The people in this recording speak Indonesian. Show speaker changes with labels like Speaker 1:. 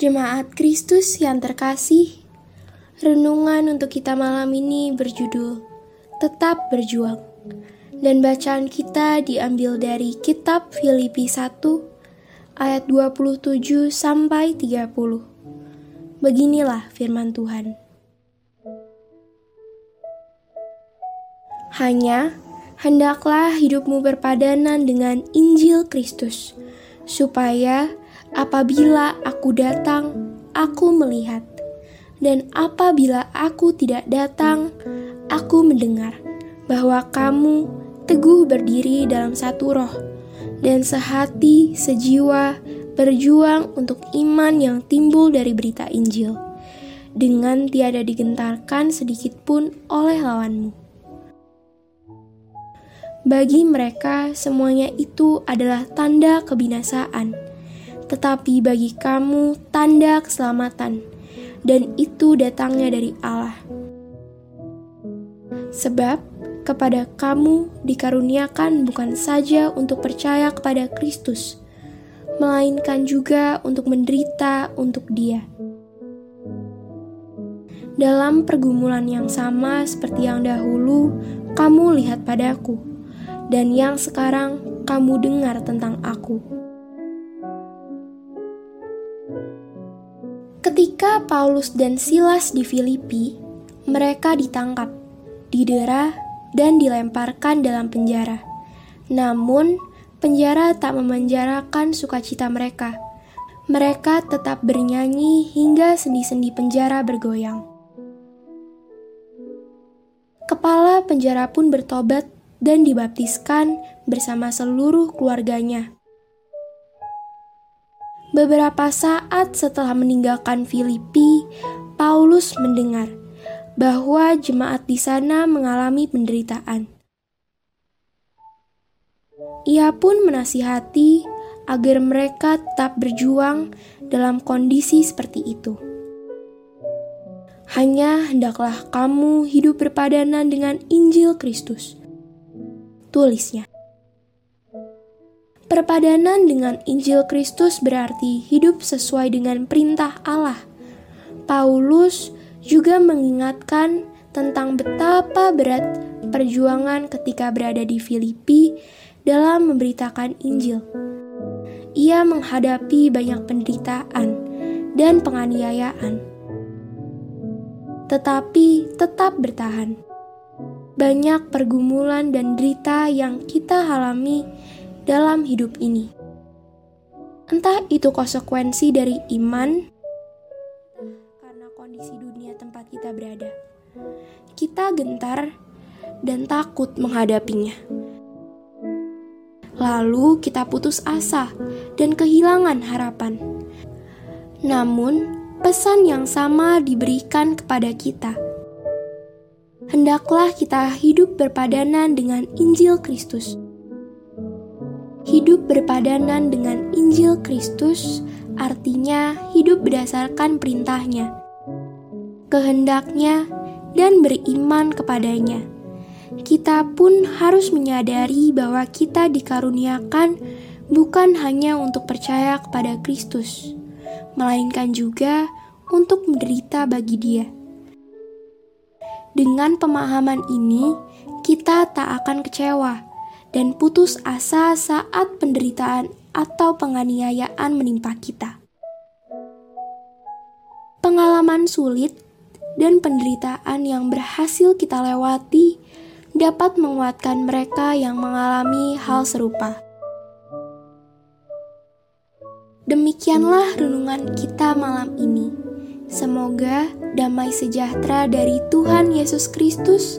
Speaker 1: Jemaat Kristus yang terkasih, renungan untuk kita malam ini berjudul Tetap Berjuang. Dan bacaan kita diambil dari kitab Filipi 1 ayat 27 sampai 30. Beginilah firman Tuhan. Hanya hendaklah hidupmu berpadanan dengan Injil Kristus, supaya Apabila aku datang, aku melihat, dan apabila aku tidak datang, aku mendengar bahwa kamu teguh berdiri dalam satu roh dan sehati sejiwa berjuang untuk iman yang timbul dari berita Injil, dengan tiada digentarkan sedikit pun oleh lawanmu. Bagi mereka, semuanya itu adalah tanda kebinasaan tetapi bagi kamu tanda keselamatan, dan itu datangnya dari Allah. Sebab kepada kamu dikaruniakan bukan saja untuk percaya kepada Kristus, melainkan juga untuk menderita untuk Dia. Dalam pergumulan yang sama seperti yang dahulu kamu lihat padaku, dan yang sekarang kamu dengar tentang aku. Ketika Paulus dan Silas di Filipi, mereka ditangkap, didera, dan dilemparkan dalam penjara. Namun, penjara tak memenjarakan sukacita mereka. Mereka tetap bernyanyi hingga sendi-sendi penjara bergoyang. Kepala penjara pun bertobat dan dibaptiskan bersama seluruh keluarganya. Beberapa saat setelah meninggalkan Filipi, Paulus mendengar bahwa jemaat di sana mengalami penderitaan. Ia pun menasihati agar mereka tetap berjuang dalam kondisi seperti itu. Hanya hendaklah kamu hidup berpadanan dengan Injil Kristus. Tulisnya. Perpadanan dengan Injil Kristus berarti hidup sesuai dengan perintah Allah. Paulus juga mengingatkan tentang betapa berat perjuangan ketika berada di Filipi dalam memberitakan Injil. Ia menghadapi banyak penderitaan dan penganiayaan, tetapi tetap bertahan. Banyak pergumulan dan derita yang kita alami dalam hidup ini. Entah itu konsekuensi dari iman karena kondisi dunia tempat kita berada. Kita gentar dan takut menghadapinya. Lalu kita putus asa dan kehilangan harapan. Namun, pesan yang sama diberikan kepada kita. Hendaklah kita hidup berpadanan dengan Injil Kristus Hidup berpadanan dengan Injil Kristus artinya hidup berdasarkan perintahnya, kehendaknya, dan beriman kepadanya. Kita pun harus menyadari bahwa kita dikaruniakan bukan hanya untuk percaya kepada Kristus, melainkan juga untuk menderita bagi Dia. Dengan pemahaman ini, kita tak akan kecewa dan putus asa saat penderitaan atau penganiayaan menimpa kita. Pengalaman sulit dan penderitaan yang berhasil kita lewati dapat menguatkan mereka yang mengalami hal serupa. Demikianlah renungan kita malam ini. Semoga damai sejahtera dari Tuhan Yesus Kristus